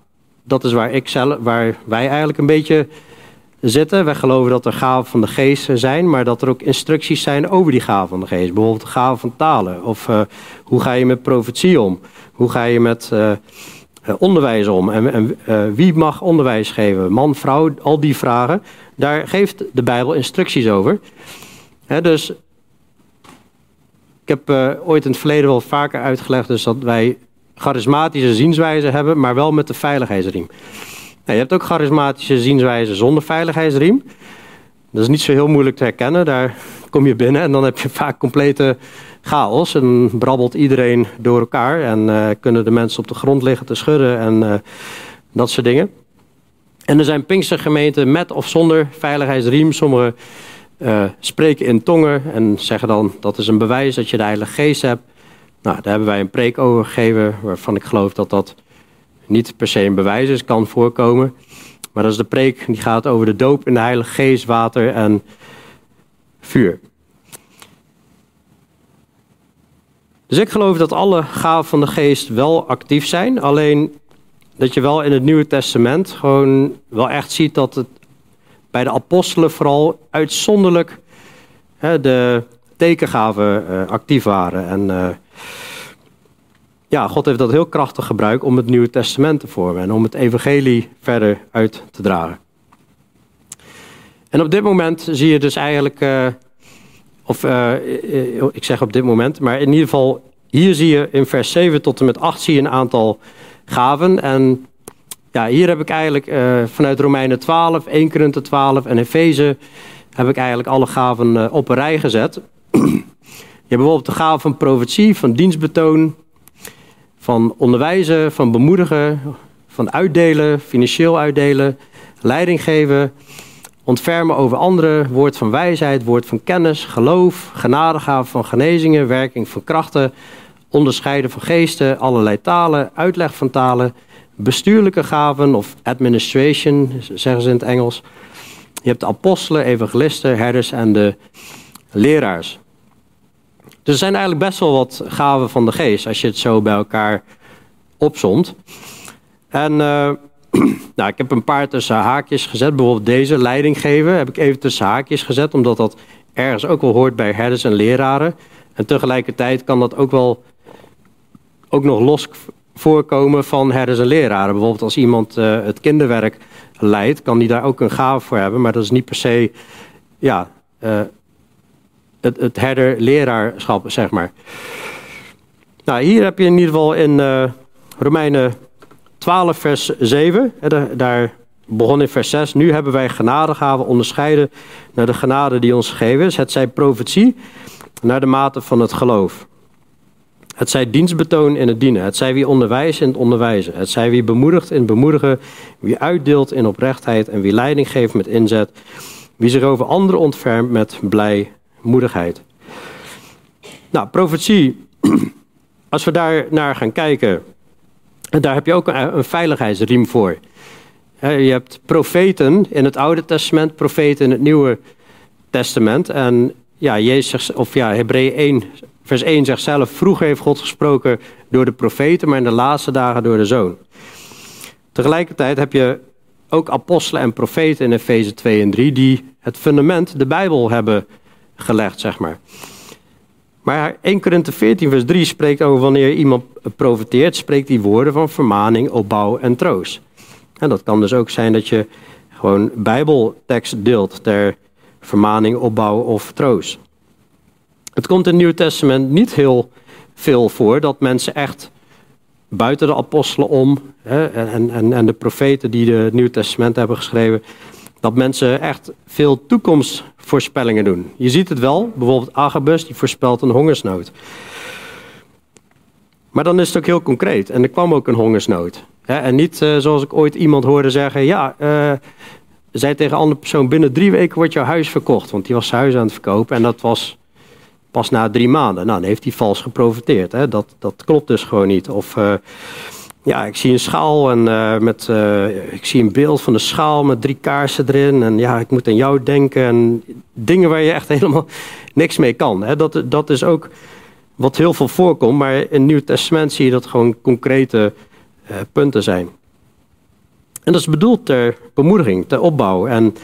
S1: dat is waar, ik waar wij eigenlijk een beetje zitten. Wij geloven dat er gaven van de geest zijn, maar dat er ook instructies zijn over die gaven van de geest. Bijvoorbeeld de gaven van talen. Of uh, hoe ga je met profetie om? Hoe ga je met uh, onderwijs om? En, en uh, wie mag onderwijs geven? Man, vrouw, al die vragen. Daar geeft de Bijbel instructies over. Dus ik heb ooit in het verleden wel vaker uitgelegd dus dat wij charismatische zienswijzen hebben, maar wel met de veiligheidsriem. Nou, je hebt ook charismatische zienswijzen zonder veiligheidsriem. Dat is niet zo heel moeilijk te herkennen. Daar kom je binnen en dan heb je vaak complete chaos. En brabbelt iedereen door elkaar en uh, kunnen de mensen op de grond liggen te schudden en uh, dat soort dingen. En er zijn Pinkstergemeenten met of zonder veiligheidsriem. Sommige uh, spreken in tongen en zeggen dan dat is een bewijs dat je de Heilige Geest hebt. Nou, daar hebben wij een preek over gegeven waarvan ik geloof dat dat niet per se een bewijs is, kan voorkomen. Maar dat is de preek die gaat over de doop in de Heilige Geest, water en vuur. Dus ik geloof dat alle gaven van de geest wel actief zijn. Alleen dat je wel in het Nieuwe Testament gewoon wel echt ziet dat het bij de apostelen vooral uitzonderlijk hè, de tekengaven uh, actief waren. En uh, ja, God heeft dat heel krachtig gebruikt om het Nieuwe Testament te vormen en om het evangelie verder uit te dragen. En op dit moment zie je dus eigenlijk, uh, of ik zeg op dit moment, maar in ieder geval hier zie je in vers 7 tot en met 8 zie je een aantal gaven. En ja, hier heb ik eigenlijk vanuit Romeinen 12, 1 Korinthe 12 en Efeze heb ik eigenlijk alle gaven op een rij gezet. je hebt bijvoorbeeld de gave van profetie, van dienstbetoon, van onderwijzen, van bemoedigen, van uitdelen, financieel uitdelen, leiding geven, ontfermen over anderen, woord van wijsheid, woord van kennis, geloof, genadegave van genezingen, werking van krachten, onderscheiden van geesten, allerlei talen, uitleg van talen, bestuurlijke gaven of administration, zeggen ze in het Engels. Je hebt de apostelen, evangelisten, herders en de leraars. Dus er zijn eigenlijk best wel wat gaven van de geest, als je het zo bij elkaar opzomt. En uh, nou, ik heb een paar tussen haakjes gezet. Bijvoorbeeld deze, leiding geven, heb ik even tussen haakjes gezet, omdat dat ergens ook wel hoort bij herders en leraren. En tegelijkertijd kan dat ook wel ook nog los voorkomen van herders en leraren. Bijvoorbeeld als iemand uh, het kinderwerk leidt, kan die daar ook een gave voor hebben. Maar dat is niet per se ja, uh, het, het herder-leraarschap, zeg maar. Nou, hier heb je in ieder geval in uh, Romeinen 12, vers 7. Hè, daar begon in vers 6. Nu hebben wij genadegaven onderscheiden naar de genade die ons gegeven is. Het zij profetie naar de mate van het geloof. Het zij dienstbetoon in het dienen. Het zij wie onderwijst in het onderwijzen. Het zij wie bemoedigt in het bemoedigen. Wie uitdeelt in oprechtheid. En wie leiding geeft met inzet. Wie zich over anderen ontfermt met blijmoedigheid. Nou, profetie. Als we daar naar gaan kijken. Daar heb je ook een veiligheidsriem voor. Je hebt profeten in het Oude Testament, profeten in het Nieuwe Testament. En ja, Jezus, of ja, Hebreeën 1 Vers 1 zegt zelf, vroeger heeft God gesproken door de profeten, maar in de laatste dagen door de zoon. Tegelijkertijd heb je ook apostelen en profeten in Efeze 2 en 3 die het fundament, de Bijbel, hebben gelegd, zeg maar. Maar 1 Korinthe 14 vers 3 spreekt over wanneer iemand profeteert, spreekt die woorden van vermaning, opbouw en troost. En dat kan dus ook zijn dat je gewoon bijbeltekst deelt ter vermaning, opbouw of troost. Het komt in het Nieuw Testament niet heel veel voor dat mensen echt buiten de apostelen om hè, en, en, en de profeten die het Nieuw Testament hebben geschreven, dat mensen echt veel toekomstvoorspellingen doen. Je ziet het wel, bijvoorbeeld Agabus, die voorspelt een hongersnood. Maar dan is het ook heel concreet. En er kwam ook een hongersnood. En niet uh, zoals ik ooit iemand hoorde zeggen: ja, uh, zei tegen een andere persoon: binnen drie weken wordt jouw huis verkocht. Want die was huis aan het verkopen en dat was pas na drie maanden. Nou, dan heeft hij vals geprofiteerd. Hè? Dat, dat klopt dus gewoon niet. Of uh, ja, ik zie een schaal en met, ik zie een beeld van de schaal met drie kaarsen erin. En ja, ik moet aan jou denken. En dingen waar je echt helemaal niks mee kan. Hè? Dat, dat is ook wat heel veel voorkomt. Maar in het Nieuw Testament zie je dat gewoon concrete uh, punten zijn. En dat is bedoeld ter bemoediging, ter opbouw. En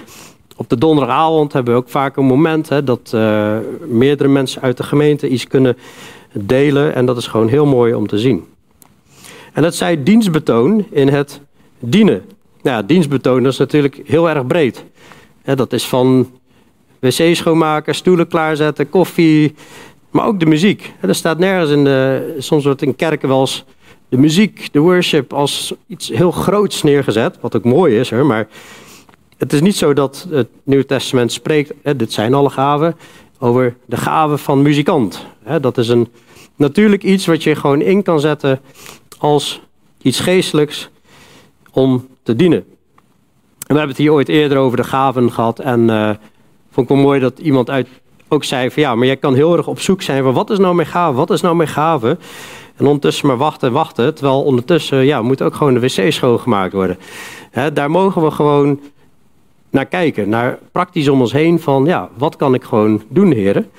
S1: op de donderdagavond hebben we ook vaak een moment hè, dat meerdere mensen uit de gemeente iets kunnen delen. En dat is gewoon heel mooi om te zien. En dat zij dienstbetoon in het dienen. Nou, ja, dienstbetoon is natuurlijk heel erg breed. dat is van wc schoonmaken, stoelen klaarzetten, koffie, maar ook de muziek. Er staat nergens in de, soms wordt in kerken wel eens de muziek, de worship als iets heel groots neergezet, wat ook mooi is, hoor, maar het is niet zo dat het Nieuwe Testament spreekt, hè, dit zijn alle gaven, over de gaven van muzikant. Hè, dat is een natuurlijk iets wat je gewoon in kan zetten als iets geestelijks om te dienen. En we hebben het hier ooit eerder over de gaven gehad en uh, vond ik wel mooi dat iemand uit ook zei van ja, maar jij kan heel erg op zoek zijn van wat is nou mijn gave, wat is nou mijn gave? En ondertussen maar wachten, wachten. Terwijl ondertussen ja, moet ook gewoon de wc schoongemaakt worden. daar mogen we gewoon naar kijken. Naar praktisch om ons heen van ja, wat kan ik gewoon doen, heren?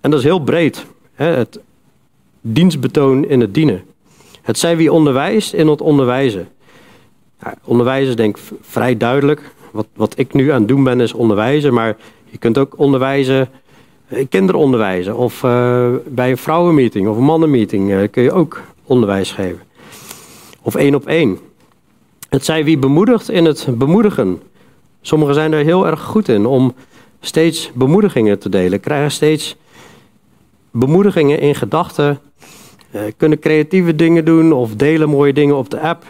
S1: En dat is heel breed. het dienstbetoon in het dienen. Het zij wie onderwijst in het onderwijzen. Ja, onderwijzen denk ik vrij duidelijk. Wat, wat ik nu aan het doen ben is onderwijzen. Maar je kunt ook onderwijzen eh, kinderen onderwijzen. Of uh, bij een vrouwenmeeting of een mannenmeeting uh, kun je ook onderwijs geven. Of één op één. Het zij wie bemoedigt in het bemoedigen. Sommigen zijn er heel erg goed in om steeds bemoedigingen te delen. Krijgen steeds bemoedigingen in gedachten. Uh, kunnen creatieve dingen doen of delen mooie dingen op de app.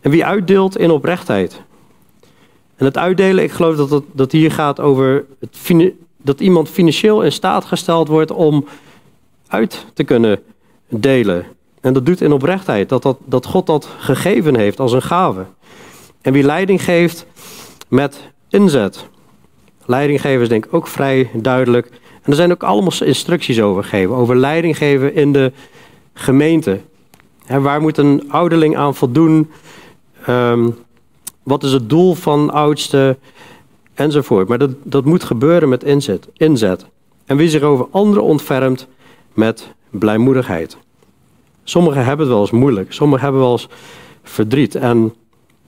S1: En wie uitdeelt in oprechtheid. En het uitdelen, ik geloof dat het dat hier gaat over het dat iemand financieel in staat gesteld wordt om uit te kunnen delen. En dat doet in oprechtheid, dat, dat, dat God dat gegeven heeft als een gave. En wie leiding geeft met inzet. Leiding geven is denk ik ook vrij duidelijk. En er zijn ook allemaal instructies over gegeven, over leiding geven in de gemeente. waar moet een ouderling aan voldoen? Um, wat is het doel van oudste? enzovoort. Maar dat, dat moet gebeuren met inzet, inzet. En wie zich over anderen ontfermt met blijmoedigheid. Sommigen hebben het wel eens moeilijk. Sommigen hebben wel eens verdriet. En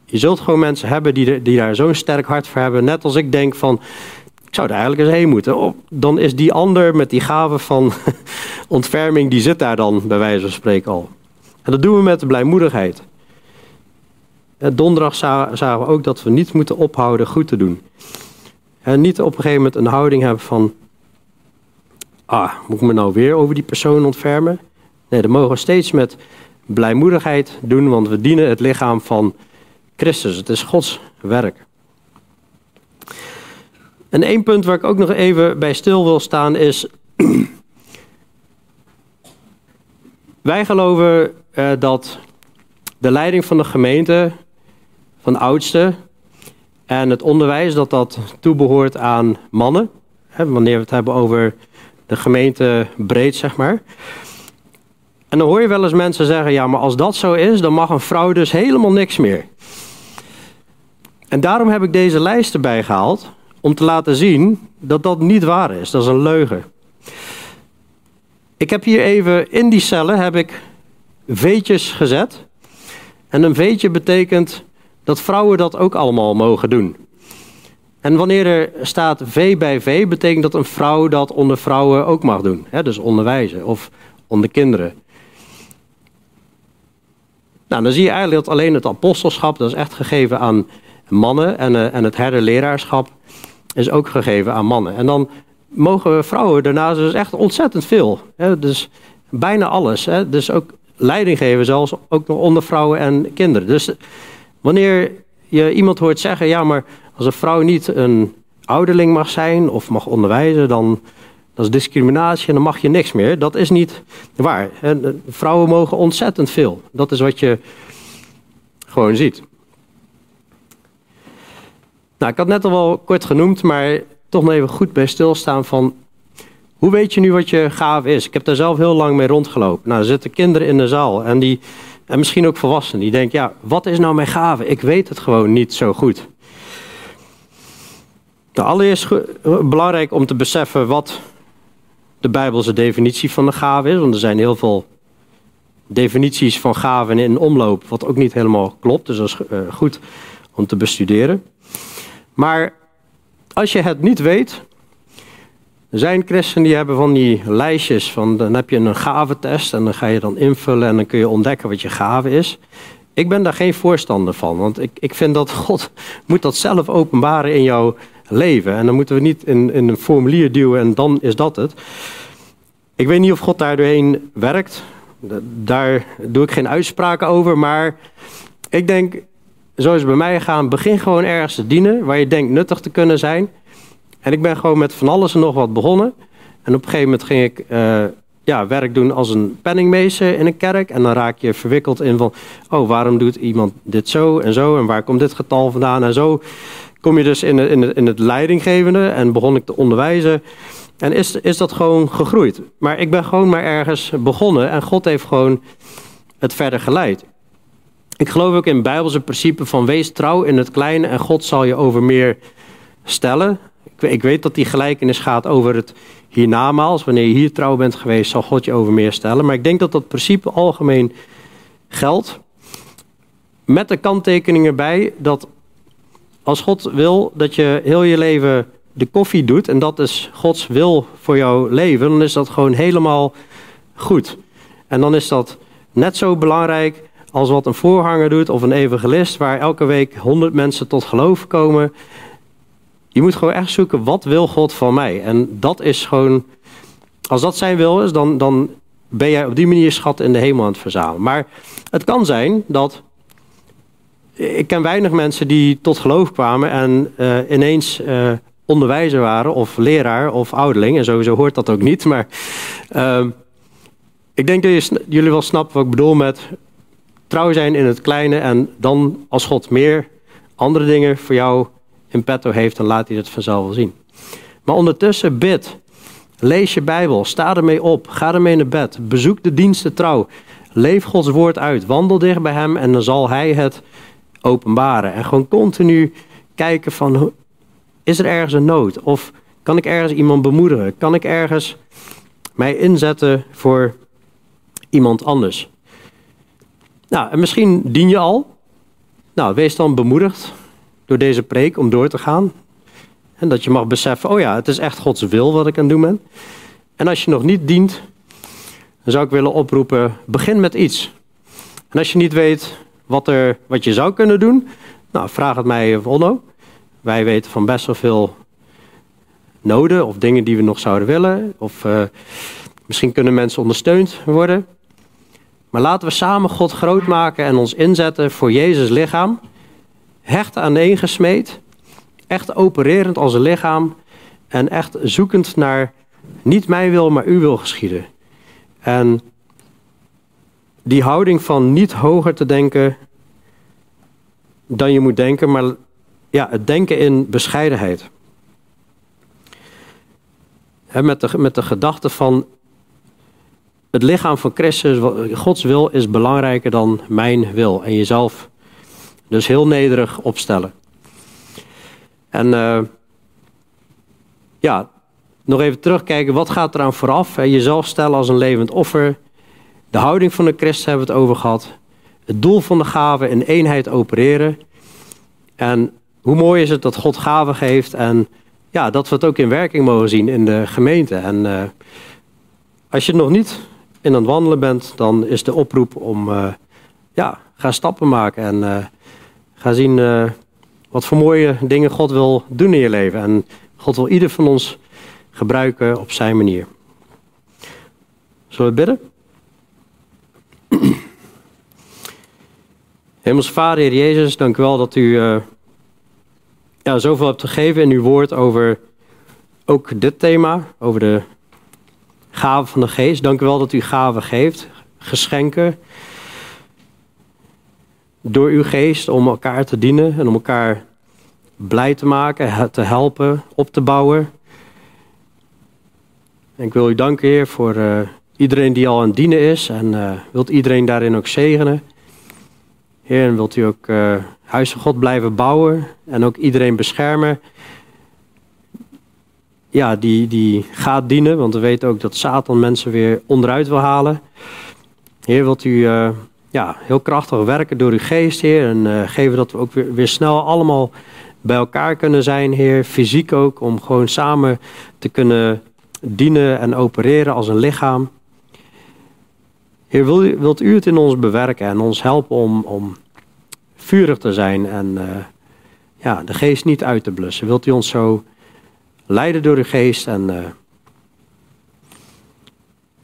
S1: je zult gewoon mensen hebben die, die daar zo'n sterk hart voor hebben. Net als ik denk van, zou er eigenlijk eens heen moeten. Dan is die ander met die gave van ontferming, die zit daar dan bij wijze van spreken al. En dat doen we met blijmoedigheid. Donderdag zagen we ook dat we niet moeten ophouden goed te doen. En niet op een gegeven moment een houding hebben van... Ah, moet ik me nou weer over die persoon ontfermen? Nee, dat mogen we steeds met blijmoedigheid doen, want we dienen het lichaam van Christus. Het is Gods werk. En één punt waar ik ook nog even bij stil wil staan is... Wij geloven uh, dat de leiding van de gemeente, van de oudste, en het onderwijs dat dat toebehoort aan mannen. Hè, wanneer we het hebben over de gemeente breed, zeg maar. En dan hoor je wel eens mensen zeggen: ja, maar als dat zo is, dan mag een vrouw dus helemaal niks meer. En daarom heb ik deze lijst erbij gehaald. Om te laten zien dat dat niet waar is. Dat is een leugen. Ik heb hier even in die cellen heb ik veetjes gezet. En een veetje betekent dat vrouwen dat ook allemaal mogen doen. En wanneer er staat V bij V, betekent dat een vrouw dat onder vrouwen ook mag doen. Hè? Dus onderwijzen of onder kinderen. Nou, dan zie je eigenlijk dat alleen het apostelschap, dat is echt gegeven aan mannen. En, uh, en het herderleraarschap is ook gegeven aan mannen. En dan mogen vrouwen daarnaast dus echt ontzettend veel. Hè? Dus bijna alles. Hè? Dus ook leiding geven, zelfs ook nog onder vrouwen en kinderen. Dus Wanneer je iemand hoort zeggen, ja, maar als een vrouw niet een ouderling mag zijn of mag onderwijzen, dan Dat is discriminatie en dan mag je niks meer. Dat is niet waar. Vrouwen mogen ontzettend veel. Dat is wat je gewoon ziet. Nou, ik had net al wel kort genoemd, maar toch nog even goed bij stilstaan van... Hoe weet je nu wat je gave is? Ik heb daar zelf heel lang mee rondgelopen. Nou, er zitten kinderen in de zaal en, die, en misschien ook volwassenen. Die denken, ja, wat is nou mijn gave? Ik weet het gewoon niet zo goed. Nou, allereerst belangrijk om te beseffen wat de Bijbelse definitie van de gave is. Want er zijn heel veel definities van gaven in omloop, wat ook niet helemaal klopt. Dus dat is eh, goed om te bestuderen. Maar als je het niet weet, zijn christenen die hebben van die lijstjes van dan heb je een gaventest en dan ga je dan invullen en dan kun je ontdekken wat je gave is. Ik ben daar geen voorstander van, want ik, ik vind dat God moet dat zelf openbaren in jouw leven. En dan moeten we niet in, in een formulier duwen en dan is dat het. Ik weet niet of God daar doorheen werkt. Daar doe ik geen uitspraken over, maar ik denk, zo is het bij mij gegaan, begin gewoon ergens te dienen waar je denkt nuttig te kunnen zijn. En ik ben gewoon met van alles en nog wat begonnen. En op een gegeven moment ging ik uh, ja, werk doen als een penningmeester in een kerk. En dan raak je verwikkeld in van, oh, waarom doet iemand dit zo en zo? En waar komt dit getal vandaan? En zo kom je dus in, in, in het leidinggevende en begon ik te onderwijzen. En is, is dat gewoon gegroeid. Maar ik ben gewoon maar ergens begonnen en God heeft gewoon het verder geleid. Ik geloof ook in het Bijbelse principe van wees trouw in het kleine en God zal je over meer stellen. Ik, weet dat die gelijkenis gaat over het hiernamaals. Wanneer je hier trouw bent geweest, zal God je over meer stellen. Maar ik denk dat dat principe algemeen geldt. Met de kanttekeningen bij dat als God wil dat je heel je leven de koffie doet en dat is Gods wil voor jouw leven, dan is dat gewoon helemaal goed. En dan is dat net zo belangrijk als wat een voorhanger doet of een evangelist, waar elke week honderd mensen tot geloof komen. Je moet gewoon echt zoeken, wat wil God van mij? En dat is gewoon, als dat zijn wil is, dan, dan ben jij op die manier schat in de hemel aan het verzamelen. Maar het kan zijn dat ik ken weinig mensen die tot geloof kwamen en uh, ineens uh, onderwijzer waren of leraar of ouderling. En sowieso hoort dat ook niet. Maar uh, ik denk dat jullie wel snappen wat ik bedoel met trouw zijn in het kleine. En dan als God meer andere dingen voor jou in petto heeft, dan laat hij het vanzelf wel zien. Maar ondertussen bid. Lees je Bijbel. Sta ermee op. Ga ermee naar bed. Bezoek de diensten trouw. Leef Gods woord uit. Wandel dicht bij hem en dan zal hij het openbaren. En gewoon continu kijken van, is er ergens een nood? Of kan ik ergens iemand bemoedigen? Kan ik ergens mij inzetten voor iemand anders? Nou, en misschien dien je al. Nou, wees dan bemoedigd door deze preek om door te gaan. En dat je mag beseffen, oh ja, het is echt Gods wil wat ik aan het doen ben. En als je nog niet dient, dan zou ik willen oproepen, begin met iets. En als je niet weet wat, er, wat je zou kunnen doen, nou, vraag het mij of Onno. Wij weten van best wel veel noden of dingen die we nog zouden willen. Of uh, misschien kunnen mensen ondersteund worden. Maar laten we samen God groot maken en ons inzetten voor Jezus lichaam. Hecht aaneengesmeed. Echt opererend als een lichaam. En echt zoekend naar niet mijn wil, maar uw wil geschieden. En die houding van niet hoger te denken dan je moet denken, maar ja, het denken in bescheidenheid. met, de, met de gedachte van het lichaam van Christus, Gods wil is belangrijker dan mijn wil. En jezelf dus heel nederig opstellen. En uh, ja, nog even terugkijken, wat gaat eraan vooraf? Jezelf stellen als een levend offer. De houding van de Christus hebben we het over gehad. Het doel van de gave in eenheid opereren. En hoe mooi is het dat God gaven geeft en ja, dat we het ook in werking mogen zien in de gemeente. En uh, als je nog niet in aan het wandelen bent, dan is de oproep om, uh, ja, ga stappen maken en uh, ga zien wat voor mooie dingen God wil doen in je leven. En God wil ieder van ons gebruiken op zijn manier. Zullen we bidden? Hemels Vader, Heer Jezus, dank u wel dat u ja, zoveel hebt gegeven in uw woord over ook dit thema, over de gaven van de geest. Dank u wel dat u gaven geeft, geschenken. Door uw geest om elkaar te dienen en om elkaar blij te maken, te helpen, op te bouwen. En ik wil u danken, Heer, voor uh, iedereen die al aan het dienen is. En uh, wilt iedereen daarin ook zegenen. Heer, en wilt u ook uh, Huis van God blijven bouwen. En ook iedereen beschermen. Ja, die, die gaat dienen. Want we weten ook dat Satan mensen weer onderuit wil halen. Heer, wilt u ja, heel krachtig werken door uw geest, Heer. En geven dat we ook weer, weer snel allemaal bij elkaar kunnen zijn, Heer. Fysiek ook, om gewoon samen te kunnen dienen en opereren als een lichaam. Heer, wilt u het in ons bewerken en ons helpen om, om vurig te zijn en uh, ja, de geest niet uit te blussen? Wilt u ons zo leiden door uw geest en uh,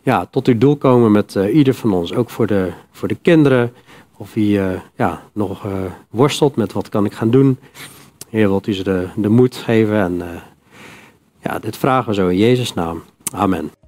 S1: ja, tot uw doel komen met uh, ieder van ons, ook voor de, voor de kinderen of wie ja, nog worstelt met wat kan ik gaan doen. Heer, wilt u ze de, de moed geven en ja, dit vragen we zo in Jezus' naam. Amen.